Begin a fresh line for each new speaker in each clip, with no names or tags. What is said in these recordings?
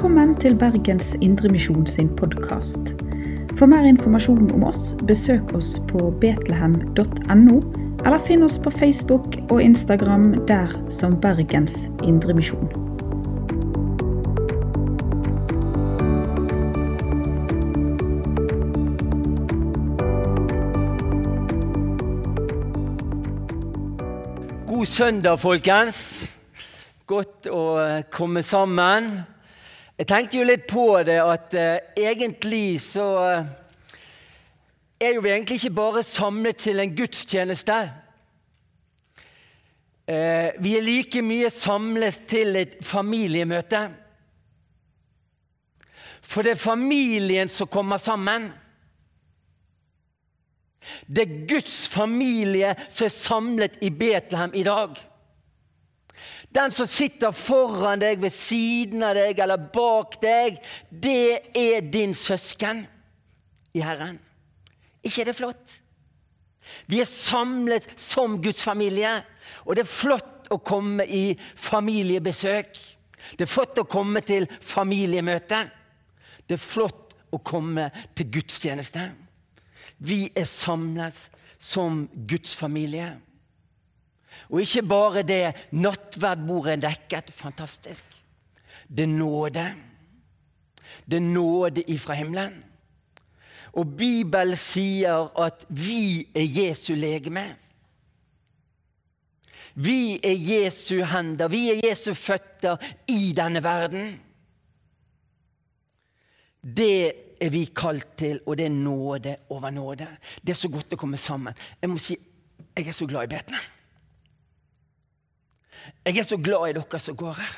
Velkommen til Bergens Indremisjon sin podkast. For mer informasjon om oss, besøk oss på betlehem.no, eller finn oss på Facebook og Instagram der som Bergens Indremisjon.
God søndag, folkens. Godt å komme sammen. Jeg tenkte jo litt på det at eh, egentlig så eh, er jo vi egentlig ikke bare samlet til en gudstjeneste. Eh, vi er like mye samlet til et familiemøte. For det er familien som kommer sammen. Det er Guds familie som er samlet i Betlehem i dag. Den som sitter foran deg, ved siden av deg eller bak deg, det er din søsken i Herren. ikke er det flott? Vi er samlet som Guds familie, og det er flott å komme i familiebesøk. Det er flott å komme til familiemøte. Det er flott å komme til gudstjeneste. Vi er samlet som Guds familie. Og ikke bare det, nattverdbordet er dekket. Fantastisk. Det nåde. Det nåde ifra himmelen. Og Bibelen sier at vi er Jesu legeme. Vi er Jesu hender, vi er Jesu føtter i denne verden. Det er vi kalt til, og det er nåde over nåde. Det er så godt å komme sammen. Jeg må si jeg er så glad i Betlehem. Jeg er så glad i dere som går her.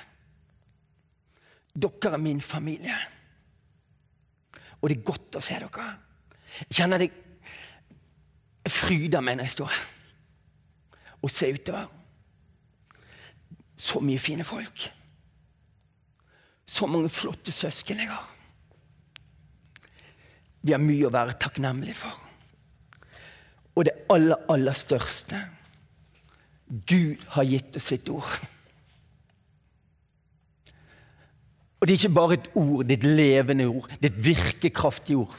Dere er min familie. Og det er godt å se dere. Jeg kjenner det fryder meg når jeg står her og ser utover. Så mye fine folk. Så mange flotte søsken jeg har. Vi har mye å være takknemlige for. Og det aller, aller største Gud har gitt oss sitt ord. Og det er ikke bare et ord, det er et levende ord. Det er et virkekraftig ord.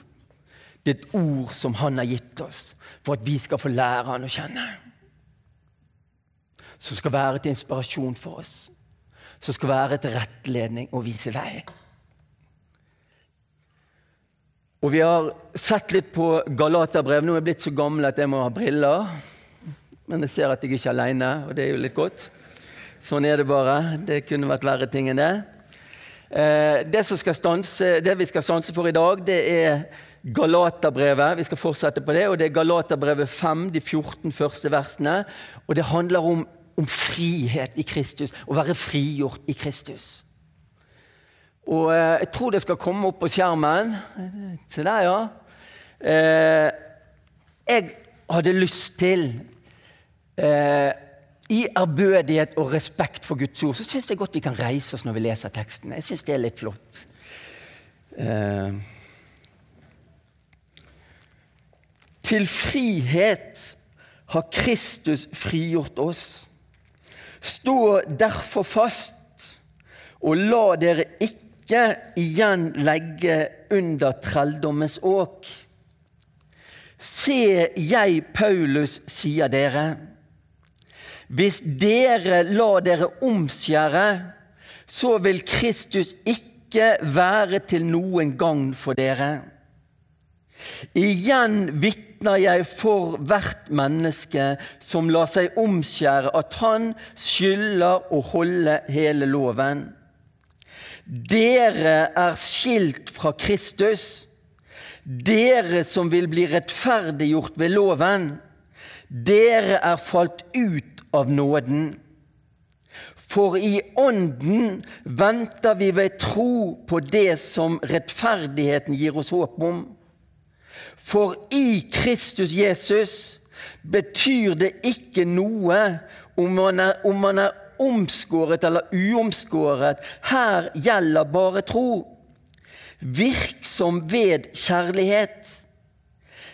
Det er et ord som han har gitt oss for at vi skal få lære han å kjenne. Som skal være til inspirasjon for oss. Som skal være til rettledning og vise vei. Og Vi har sett litt på Galaterbrev. Nå er jeg blitt så gammel at jeg må ha briller. Men jeg ser at jeg ikke er aleine, og det er jo litt godt. Sånn er det bare. Det kunne vært verre ting enn det. Eh, det, stanse, det vi skal stanse for i dag, det er Galaterbrevet. Vi skal fortsette på det. og Det er Galaterbrevet 5, de 14 første versene. Og det handler om, om frihet i Kristus. Å være frigjort i Kristus. Og eh, jeg tror det skal komme opp på skjermen. Se der, ja. Eh, jeg hadde lyst til eh, i ærbødighet og respekt for Guds ord, så syns jeg godt vi kan reise oss når vi leser teksten. Jeg syns det er litt flott. Eh, til frihet har Kristus frigjort oss. Stå derfor fast, og la dere ikke igjen legge under trelldommens åk. Se, jeg, Paulus, sier dere hvis dere lar dere omskjære, så vil Kristus ikke være til noen gagn for dere. Igjen vitner jeg for hvert menneske som lar seg omskjære, at han skylder å holde hele loven. Dere er skilt fra Kristus, dere som vil bli rettferdiggjort ved loven. Dere er falt ut av nåden. For i Ånden venter vi ved tro på det som rettferdigheten gir oss håp om. For i Kristus Jesus betyr det ikke noe om man er, om man er omskåret eller uomskåret. Her gjelder bare tro. Virksom ved kjærlighet.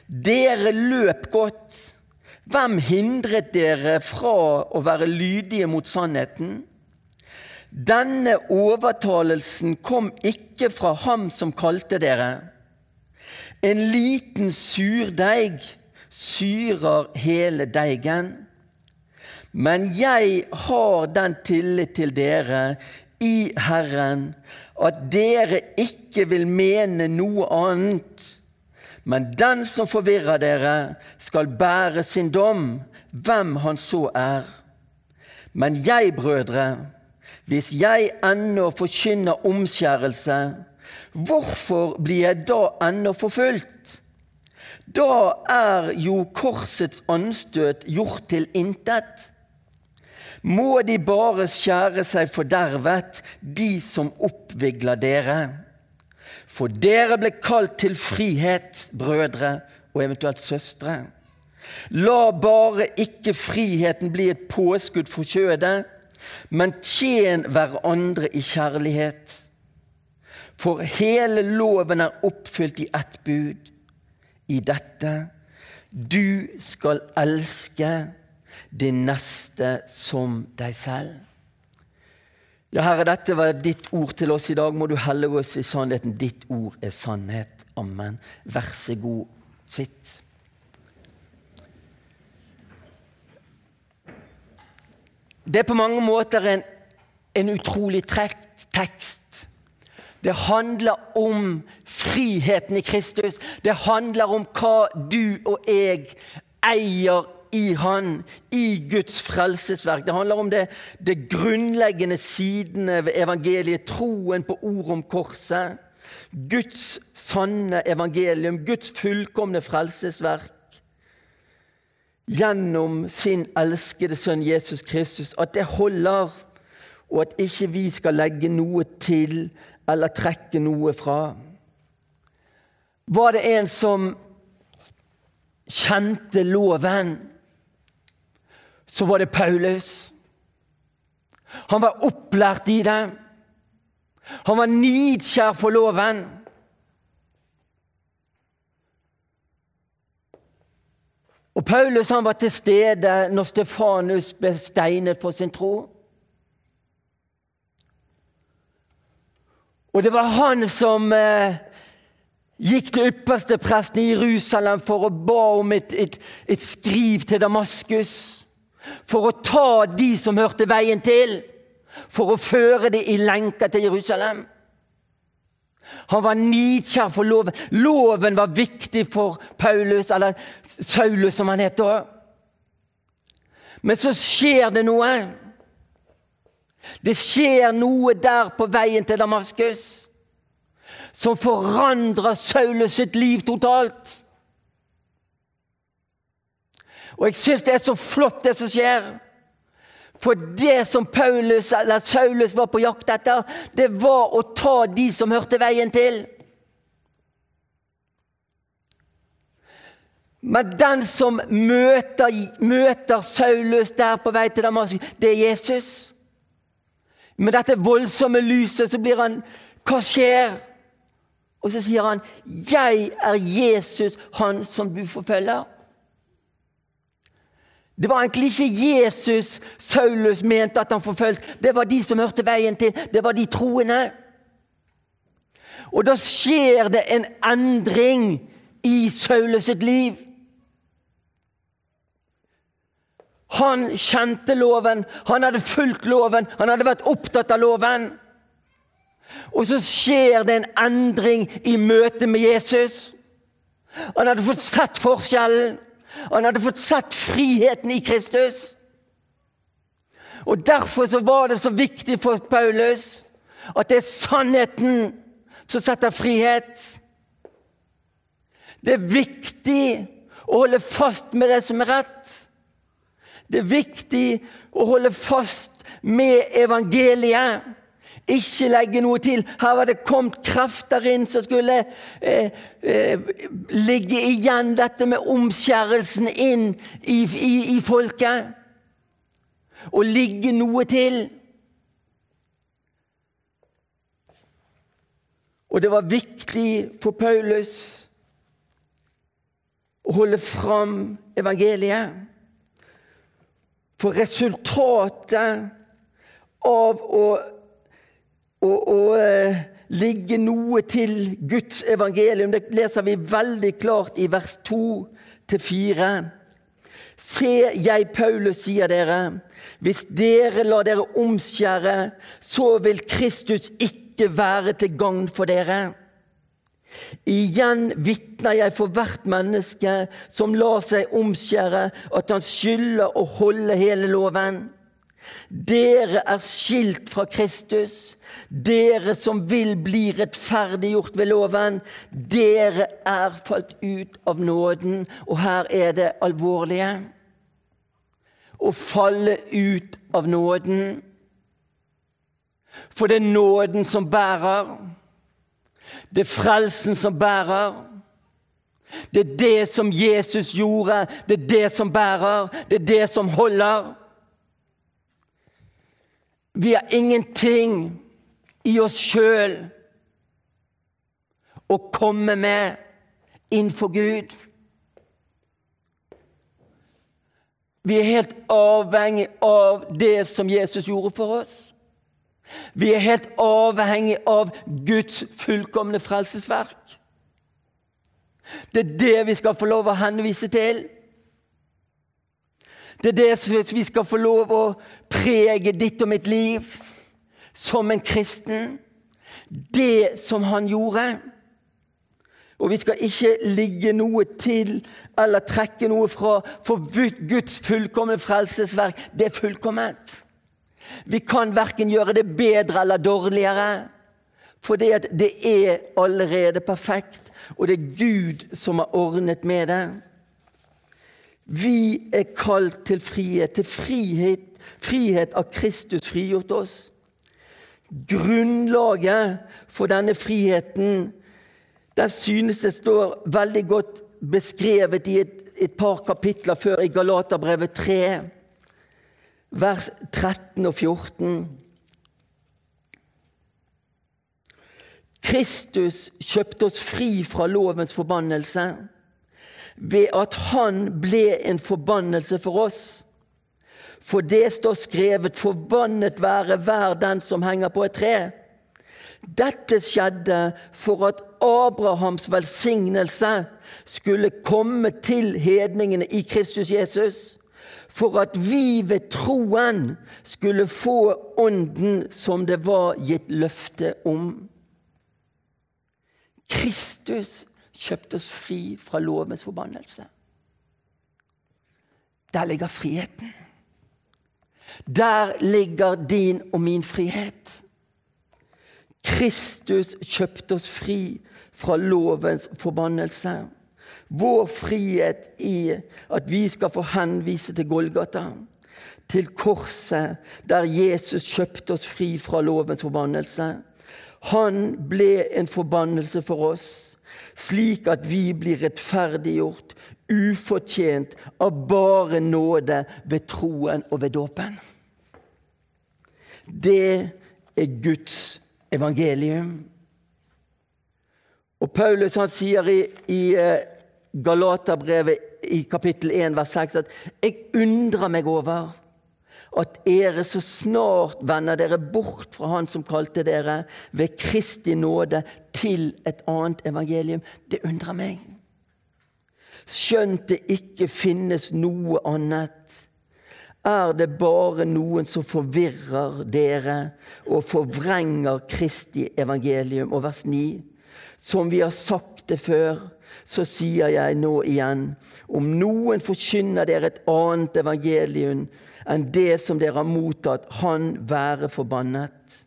Dere løp godt. Hvem hindret dere fra å være lydige mot sannheten? Denne overtalelsen kom ikke fra ham som kalte dere. En liten surdeig syrer hele deigen. Men jeg har den tillit til dere i Herren at dere ikke vil mene noe annet. Men den som forvirrer dere, skal bære sin dom, hvem han så er. Men jeg, brødre, hvis jeg ennå forkynner omskjærelse, hvorfor blir jeg da ennå forfulgt? Da er jo korsets anstøt gjort til intet. Må de bare skjære seg fordervet, de som oppvigler dere. For dere ble kalt til frihet, brødre og eventuelt søstre. La bare ikke friheten bli et påskudd for kjødet, men tjen hverandre i kjærlighet. For hele loven er oppfylt i ett bud, i dette du skal elske din neste som deg selv. Ja, Herre, dette var ditt ord til oss i dag. Må du hellige oss i sannheten. Ditt ord er sannhet. Amen. Vær så god, sitt. Det er på mange måter en, en utrolig trekt tekst. Det handler om friheten i Kristus. Det handler om hva du og jeg eier i Han, i Guds frelsesverk. Det handler om det, det grunnleggende sidene ved evangeliet, troen på ord om korset. Guds sanne evangelium, Guds fullkomne frelsesverk gjennom sin elskede sønn Jesus Kristus. At det holder, og at ikke vi skal legge noe til eller trekke noe fra. Var det en som kjente loven? Så var det Paulus. Han var opplært i det. Han var nidkjær for loven. Og Paulus han var til stede når Stefanus ble steinet for sin tro. Og det var han som eh, gikk til ypperste presten i Jerusalem for å ba om et, et, et skriv til Damaskus for å ta de som hørte veien til, for å føre dem i lenker til Jerusalem. Han var nidkjær for loven. Loven var viktig for Paulus, eller Saulus, som han het da. Men så skjer det noe. Det skjer noe der på veien til Damaskus som forandrer Saulus sitt liv totalt. Og jeg syns det er så flott, det som skjer. For det som Paulus, eller Saulus var på jakt etter, det var å ta de som hørte veien til. Men den som møter, møter Saulus der på vei til Damaskus, det er Jesus. Med dette voldsomme lyset så blir han Hva skjer? Og så sier han, 'Jeg er Jesus, han som du forfølger'. Det var egentlig ikke Jesus Saulus mente at han forfulgte. Det var de som hørte veien til. Det var de troende. Og da skjer det en endring i Saulus sitt liv. Han kjente loven, han hadde fulgt loven, han hadde vært opptatt av loven. Og så skjer det en endring i møte med Jesus. Han hadde fått sett forskjellen. Han hadde fått sett friheten i Kristus. Og Derfor så var det så viktig for Paulus at det er sannheten som setter frihet. Det er viktig å holde fast med det som er rett. Det er viktig å holde fast med evangeliet. Ikke legge noe til. Her var det kommet krefter inn som skulle eh, eh, ligge igjen dette med omskjærelsen inn i, i, i folket. Og ligge noe til. Og det var viktig for Paulus å holde fram evangeliet. For resultatet av å å, og eh, ligge noe til Guds evangelium. Det leser vi veldig klart i vers 2-4. Se, jeg, Paulus, sier dere, hvis dere lar dere omskjære, så vil Kristus ikke være til gagn for dere. Igjen vitner jeg for hvert menneske som lar seg omskjære, at han skylder å holde hele loven. Dere er skilt fra Kristus, dere som vil bli rettferdiggjort ved loven. Dere er falt ut av nåden, og her er det alvorlige. Å falle ut av nåden. For det er nåden som bærer. Det er frelsen som bærer. Det er det som Jesus gjorde, det er det som bærer, det er det som holder. Vi har ingenting i oss sjøl å komme med innenfor Gud. Vi er helt avhengig av det som Jesus gjorde for oss. Vi er helt avhengig av Guds fullkomne frelsesverk. Det er det vi skal få lov å henvise til. Det er det vi skal få lov å prege ditt og mitt liv som en kristen. Det som han gjorde. Og vi skal ikke ligge noe til eller trekke noe fra, for Guds fullkomne frelsesverk, det er fullkomment. Vi kan verken gjøre det bedre eller dårligere, for det, det er allerede perfekt, og det er Gud som har ordnet med det. Vi er kalt til frihet, til frihet, frihet av Kristus frigjort oss. Grunnlaget for denne friheten den synes det står veldig godt beskrevet i et, et par kapitler før i Galaterbrevet 3, vers 13 og 14. Kristus kjøpte oss fri fra lovens forbannelse ved at han ble en forbannelse for oss. For det står skrevet 'forbannet være hver den som henger på et tre'. Dette skjedde for at Abrahams velsignelse skulle komme til hedningene i Kristus Jesus, for at vi ved troen skulle få Ånden som det var gitt løfte om. Kristus kjøpt oss fri fra lovens forbannelse. Der ligger friheten. Der ligger din og min frihet. Kristus kjøpte oss fri fra lovens forbannelse. Vår frihet i at vi skal få henvise til Golgata, til korset, der Jesus kjøpte oss fri fra lovens forbannelse. Han ble en forbannelse for oss slik at vi blir rettferdiggjort, ufortjent, av bare nåde ved troen og ved dåpen. Det er Guds evangelium. Og Paulus han sier i, i eh, Galaterbrevet i kapittel 1 vers 6 at 'jeg undrer meg over' at dere så snart vender dere bort fra Han som kalte dere ved Kristi nåde til et annet evangelium. Det undrer meg. Skjønt det ikke finnes noe annet, er det bare noen som forvirrer dere og forvrenger Kristi evangelium. Og vers 9. Som vi har sagt det før, så sier jeg nå igjen, om noen forkynner dere et annet evangelium enn det som dere har mottatt, han være forbannet.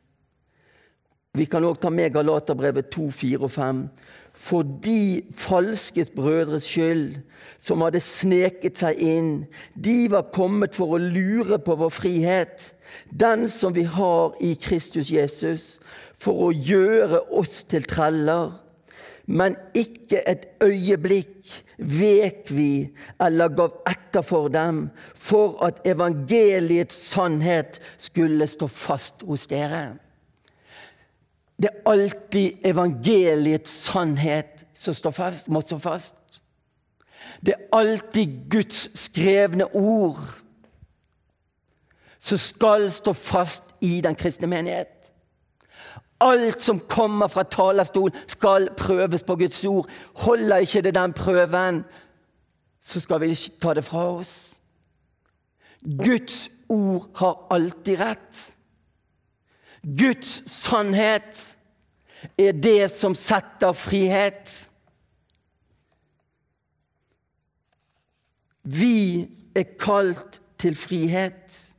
Vi kan òg ta med Galaterbrevet 2, 4 og 5. For de falske brødres skyld, som hadde sneket seg inn, de var kommet for å lure på vår frihet, den som vi har i Kristus Jesus, for å gjøre oss til treller men ikke et øyeblikk vek vi eller gav etter for dem, for at evangeliets sannhet skulle stå fast hos dere. Det er alltid evangeliets sannhet som står fast, må stå fast. Det er alltid Guds skrevne ord som skal stå fast i den kristne menighet. Alt som kommer fra talerstolen, skal prøves på Guds ord. Holder ikke det den prøven, så skal vi ikke ta det fra oss. Guds ord har alltid rett. Guds sannhet er det som setter frihet. Vi er kalt til frihet.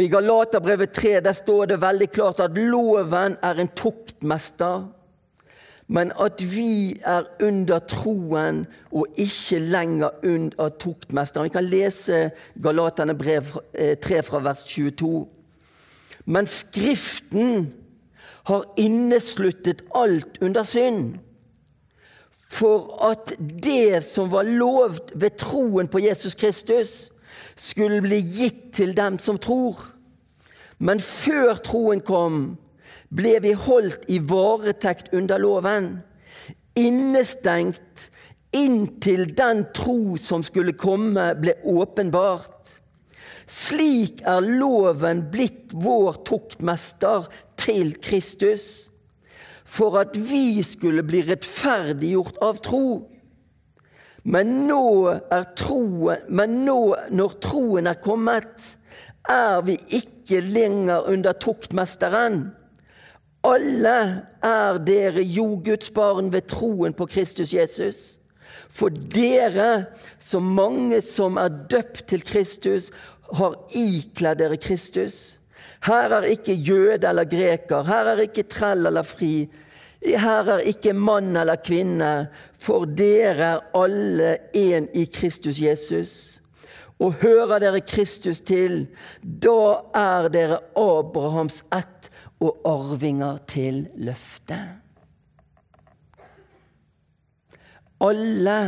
Og I Galaterbrevet 3 der står det veldig klart at loven er en tuktmester, men at vi er under troen og ikke lenger under tuktmesteren. Vi kan lese Galaterne brev 3 eh, fra vers 22. Men Skriften har innesluttet alt under synd for at det som var lovt ved troen på Jesus Kristus, skulle bli gitt til dem som tror. Men før troen kom, ble vi holdt i varetekt under loven, innestengt inntil den tro som skulle komme, ble åpenbart. Slik er loven blitt vår tuktmester til Kristus for at vi skulle bli rettferdiggjort av tro. Men nå, troen, men nå når troen er kommet, er vi ikke lenger under tuktmesteren. Alle er dere jo ved troen på Kristus Jesus. For dere, så mange som er døpt til Kristus, har ikledd dere Kristus. Her er ikke jøde eller greker, her er ikke trell eller fri. Her er ikke mann eller kvinne, for dere er alle én i Kristus Jesus. Og hører dere Kristus til, da er dere Abrahams ett og arvinger til løftet. Alle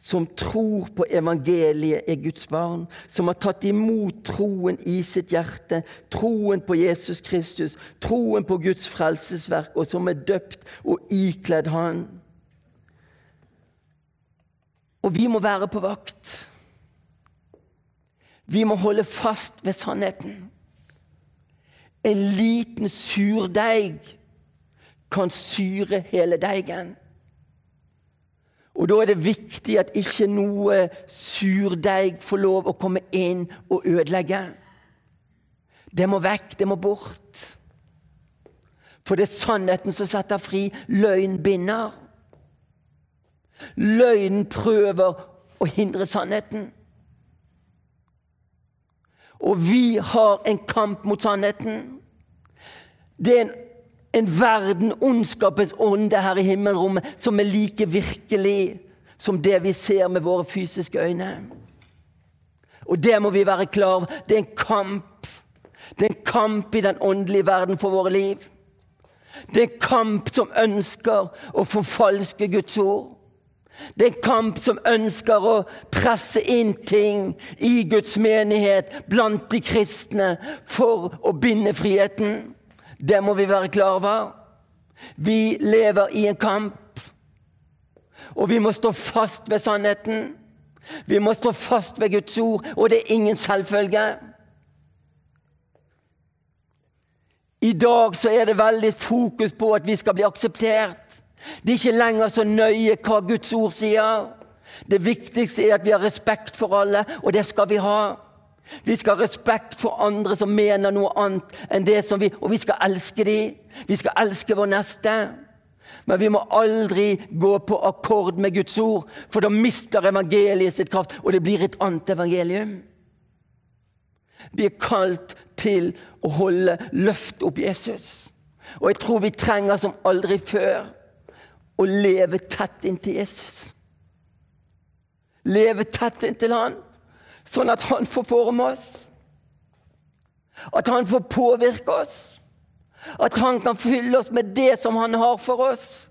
som tror på evangeliet, er Guds barn, som har tatt imot troen i sitt hjerte, troen på Jesus Kristus, troen på Guds frelsesverk, og som er døpt og ikledd Han. Og vi må være på vakt. Vi må holde fast ved sannheten. En liten surdeig kan syre hele deigen. Og Da er det viktig at ikke noe surdeig får lov å komme inn og ødelegge. Det må vekk, det må bort. For det er sannheten som setter fri. Løgn binder. Løgn prøver å hindre sannheten. Og vi har en kamp mot sannheten. Det er en en verden, ondskapens ånde her i himmelrommet, som er like virkelig som det vi ser med våre fysiske øyne. Og det må vi være klar over. Det er en kamp. Det er en kamp i den åndelige verden for våre liv. Det er en kamp som ønsker å forfalske Guds ord. Det er en kamp som ønsker å presse inn ting i Guds menighet blant de kristne for å binde friheten. Det må vi være klar over. Vi lever i en kamp, og vi må stå fast ved sannheten. Vi må stå fast ved Guds ord, og det er ingen selvfølge. I dag så er det veldig fokus på at vi skal bli akseptert. Det er ikke lenger så nøye hva Guds ord sier. Det viktigste er at vi har respekt for alle, og det skal vi ha. Vi skal ha respekt for andre som mener noe annet enn det som vi Og vi skal elske dem. Vi skal elske vår neste. Men vi må aldri gå på akkord med Guds ord, for da mister evangeliet sitt kraft, og det blir et annet evangelium. Vi er kalt til å holde løft opp Jesus. Og jeg tror vi trenger som aldri før å leve tett inntil Jesus. Leve tett inntil Han sånn at han får forme oss. At han får påvirke oss. At han kan fylle oss med det som han har for oss.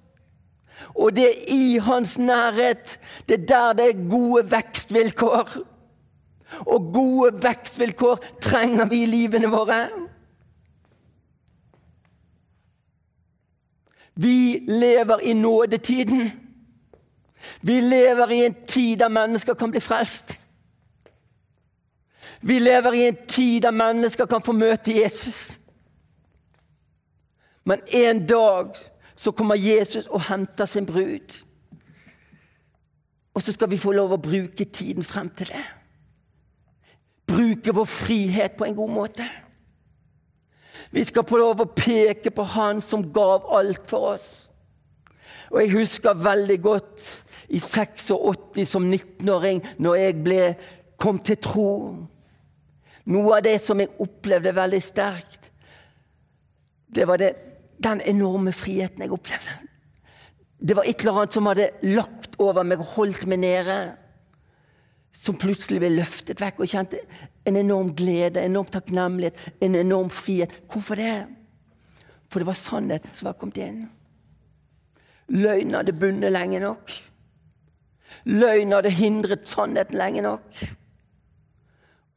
Og det er i hans nærhet. Det er der det er gode vekstvilkår. Og gode vekstvilkår trenger vi i livene våre. Vi lever i nådetiden. Vi lever i en tid der mennesker kan bli frelst. Vi lever i en tid der mennesker kan få møte Jesus. Men en dag så kommer Jesus og henter sin brud. Og så skal vi få lov å bruke tiden frem til det. Bruke vår frihet på en god måte. Vi skal få lov å peke på Han som gav alt for oss. Og jeg husker veldig godt i 86 som 19-åring, når jeg ble, kom til tro. Noe av det som jeg opplevde veldig sterkt, det var det, den enorme friheten jeg opplevde. Det var et eller annet som hadde lagt over meg og holdt meg nede. Som plutselig ble løftet vekk, og kjente en enorm glede, en enorm takknemlighet, en enorm frihet. Hvorfor det? For det var sannheten som var kommet inn. Løgnen hadde bundet lenge nok. Løgnen hadde hindret sannheten lenge nok.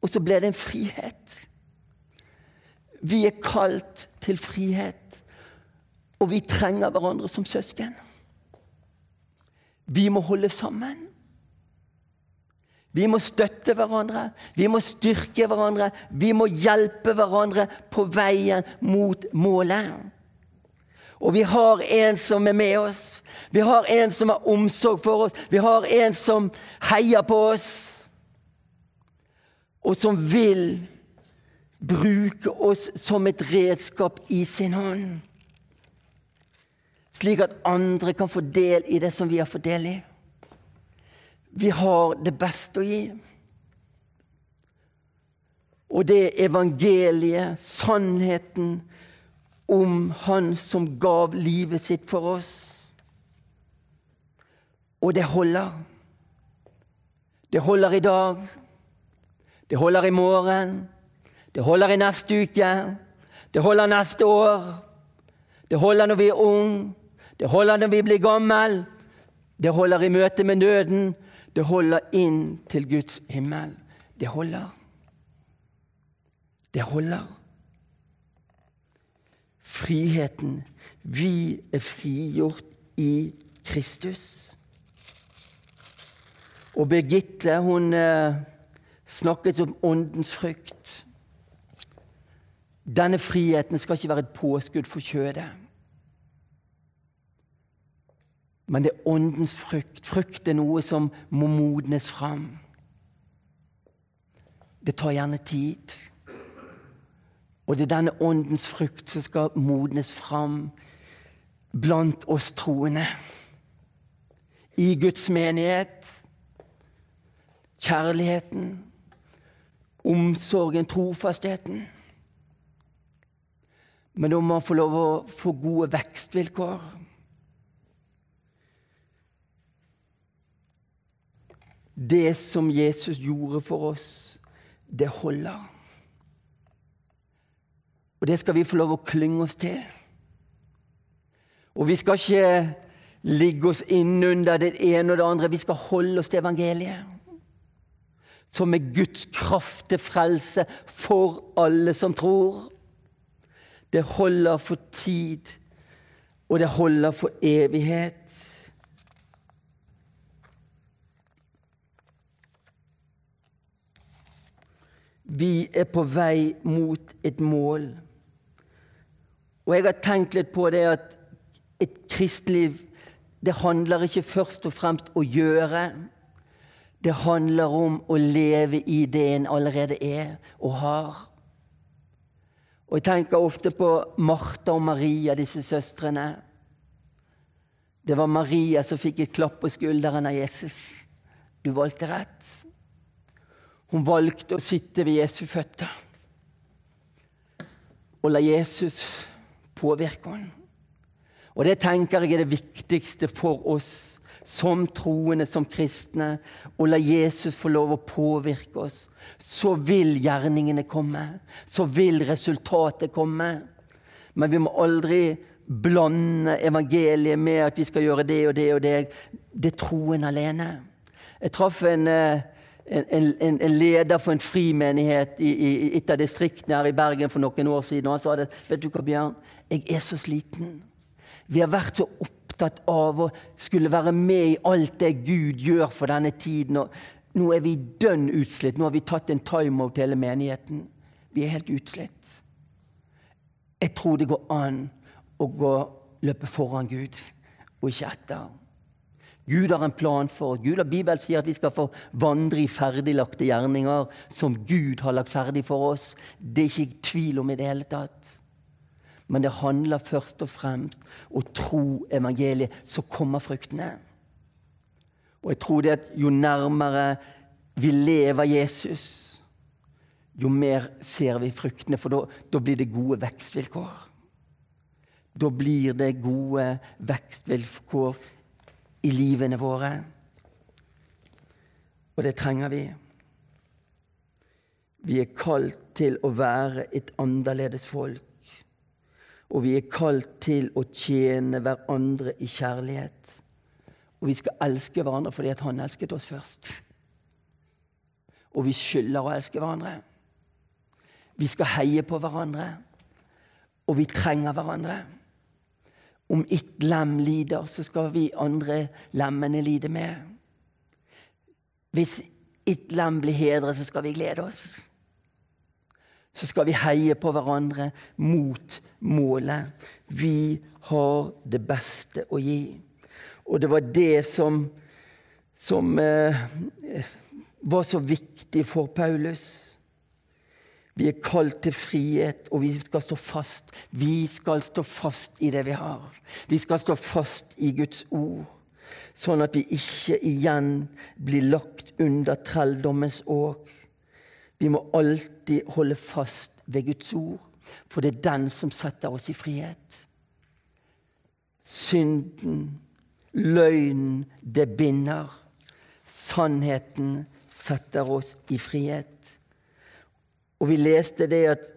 Og så ble det en frihet. Vi er kalt til frihet, og vi trenger hverandre som søsken. Vi må holde sammen. Vi må støtte hverandre, vi må styrke hverandre, vi må hjelpe hverandre på veien mot målet. Og vi har en som er med oss. Vi har en som har omsorg for oss. Vi har en som heier på oss, og som vil bruke oss som et redskap i sin hånd. Slik at andre kan få del i det som vi har fått del i. Vi har det beste å gi. Og det er evangeliet, sannheten om Han som gav livet sitt for oss. Og det holder. Det holder i dag. Det holder i morgen. Det holder i neste uke. Det holder neste år. Det holder når vi er unge. Det holder når vi blir gammel. Det holder i møte med nøden. Det holder inn til Guds himmel. Det holder. Det holder. Friheten. Vi er frigjort i Kristus. Og Birgitte hun eh, snakket om åndens frykt. Denne friheten skal ikke være et påskudd for kjødet. Men det er åndens frukt. Frukt er noe som må modnes fram. Det tar gjerne tid. Og det er denne åndens frukt som skal modnes fram blant oss troende. I Guds menighet. Kjærligheten, omsorgen, trofastheten. Men da må man få lov å få gode vekstvilkår. Det som Jesus gjorde for oss, det holder. Og det skal vi få lov å klynge oss til. Og vi skal ikke ligge oss innunder det ene og det andre. Vi skal holde oss til evangeliet. Som er Guds kraft til frelse for alle som tror. Det holder for tid, og det holder for evighet. Vi er på vei mot et mål. Og jeg har tenkt litt på det at et kristliv det handler ikke først og fremst å gjøre. Det handler om å leve i det en allerede er og har. Og Jeg tenker ofte på Martha og Maria, disse søstrene. Det var Maria som fikk et klapp på skulderen av Jesus. Du valgte rett. Hun valgte å sitte ved Jesu føtter og la Jesus påvirke henne. Og det tenker jeg er det viktigste for oss som troende, som kristne, å la Jesus få lov å påvirke oss. Så vil gjerningene komme. Så vil resultatet komme. Men vi må aldri blande evangeliet med at vi skal gjøre det og det og det. Det er troen alene. Jeg traff en eh, en, en, en, leder for en frimenighet i, i, et av distriktene her i Bergen for noen år siden. og Han sa det. Vet du hva, Bjørn? Jeg er så sliten. Vi har vært så opptatt av å skulle være med i alt det Gud gjør for denne tiden. og Nå er vi dønn utslitt. Nå har vi tatt en timeout, hele menigheten. Vi er helt utslitt. Jeg tror det går an å gå, løpe foran Gud og ikke etter. Gud har en plan for oss. Gud og Bibelen sier at vi skal få vandre i ferdiglagte gjerninger som Gud har lagt ferdig for oss. Det er ikke tvil om i det hele tatt. Men det handler først og fremst om å tro evangeliet, så kommer fruktene. Og jeg tror det at jo nærmere vi lever Jesus, jo mer ser vi fruktene, for da blir det gode vekstvilkår. Da blir det gode vekstvilkår i livene våre. Og det trenger vi. Vi er kalt til å være et annerledes folk. Og vi er kalt til å tjene hverandre i kjærlighet. Og vi skal elske hverandre fordi han elsket oss først. Og vi skylder å elske hverandre. Vi skal heie på hverandre. Og vi trenger hverandre. Om ett lem lider, så skal vi andre lemmene lide med. Hvis ett lem blir hedret, så skal vi glede oss. Så skal vi heie på hverandre mot målet. Vi har det beste å gi. Og det var det som, som eh, var så viktig for Paulus. Vi er kalt til frihet, og vi skal stå fast. Vi skal stå fast i det vi har. Vi skal stå fast i Guds ord, sånn at vi ikke igjen blir lagt under trelldommens åk. Vi må alltid holde fast ved Guds ord, for det er den som setter oss i frihet. Synden, løgnen, det binder. Sannheten setter oss i frihet. Og vi leste det at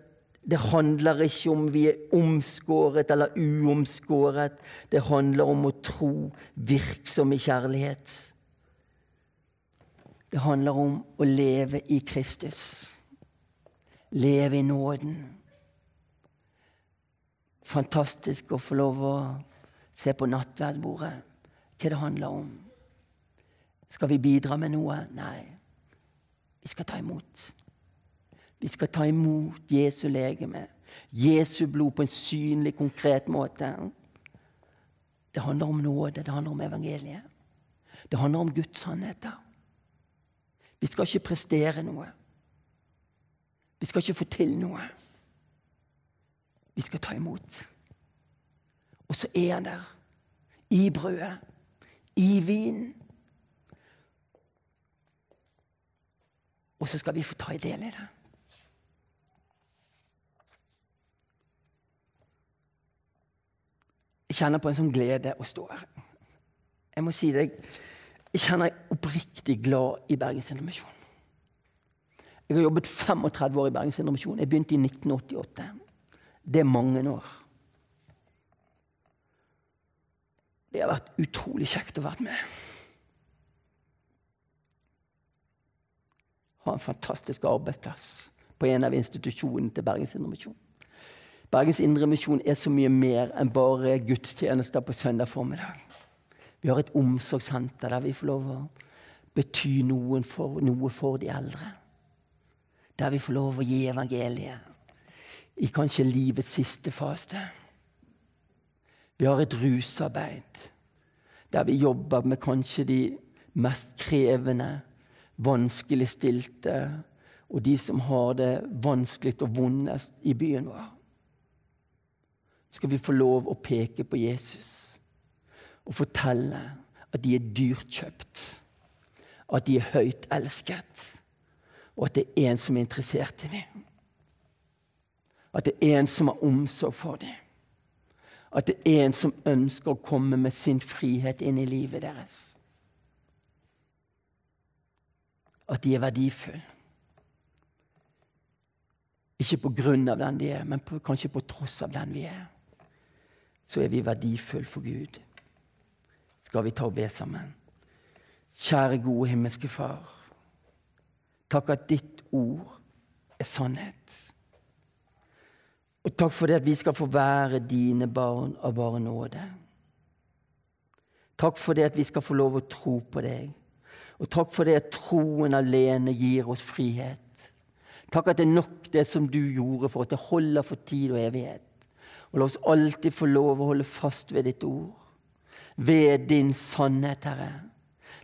det handler ikke om vi er omskåret eller uomskåret. Det handler om å tro virksom i kjærlighet. Det handler om å leve i Kristus. Leve i nåden. Fantastisk å få lov å se på nattverdbordet hva det handler om. Skal vi bidra med noe? Nei. Vi skal ta imot. Vi skal ta imot Jesu legeme, Jesu blod, på en synlig, konkret måte. Det handler om nåde, det handler om evangeliet. Det handler om Guds sannheter. Vi skal ikke prestere noe. Vi skal ikke få til noe. Vi skal ta imot. Og så er han der. I brødet. I vin. Og så skal vi få ta i del i det. Kjenner på en sånn glede å stå her. Jeg må si det, jeg kjenner meg oppriktig glad i Bergens Indremisjon. Jeg har jobbet 35 år i Bergens Indremisjon. Jeg begynte i 1988. Det er mange år. Det har vært utrolig kjekt å være med. Ha en fantastisk arbeidsplass på en av institusjonene til Bergens Indremisjon. Bergens Indremisjon er så mye mer enn bare gudstjenester på søndag formiddag. Vi har et omsorgssenter der vi får lov å bety for, noe for de eldre. Der vi får lov å gi evangeliet i kanskje livets siste fase. Vi har et rusarbeid der vi jobber med kanskje de mest krevende, vanskeligstilte og de som har det vanskelig og vondest i byen vår skal vi få lov å peke på Jesus og fortelle at de er dyrt kjøpt, at de er høyt elsket, og at det er en som er interessert i dem. At det er en som har omsorg for dem. At det er en som ønsker å komme med sin frihet inn i livet deres. At de er verdifulle. Ikke på grunn av den de er, men på, kanskje på tross av den vi er så er vi verdifulle for Gud. Skal vi ta og be sammen? Kjære, gode himmelske Far. Takk at ditt ord er sannhet. Og takk for det at vi skal få være dine barn av bare nåde. Takk for det at vi skal få lov å tro på deg. Og takk for det at troen alene gir oss frihet. Takk at det er nok det som du gjorde for oss. Det holder for tid og evighet. Og la oss alltid få lov å holde fast ved ditt ord, ved din sannhet, Herre.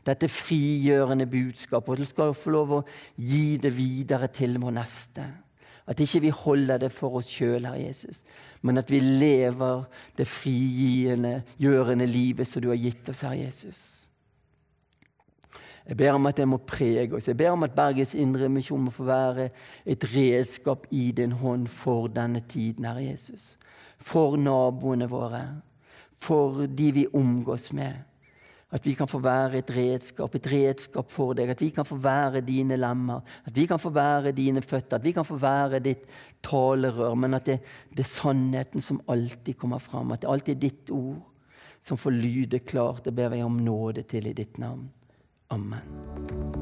Dette frigjørende budskapet, og du skal få lov å gi det videre til vår neste. At ikke vi holder det for oss sjøl, Herre Jesus, men at vi lever det frigjørende gjørende livet som du har gitt oss, Herre Jesus. Jeg ber om at det må prege oss. Jeg ber om at Bergens Indremisjon må få være et redskap i din hånd for denne tiden, Herre Jesus. For naboene våre, for de vi omgås med. At vi kan få være et redskap, et redskap for deg. At vi kan få være dine lemmer. At vi kan få være dine føtter. At vi kan få være ditt talerør. Men at det, det er sannheten som alltid kommer fram. At det alltid er ditt ord som får lyde klart. Det ber vi om nåde til i ditt navn. Amen.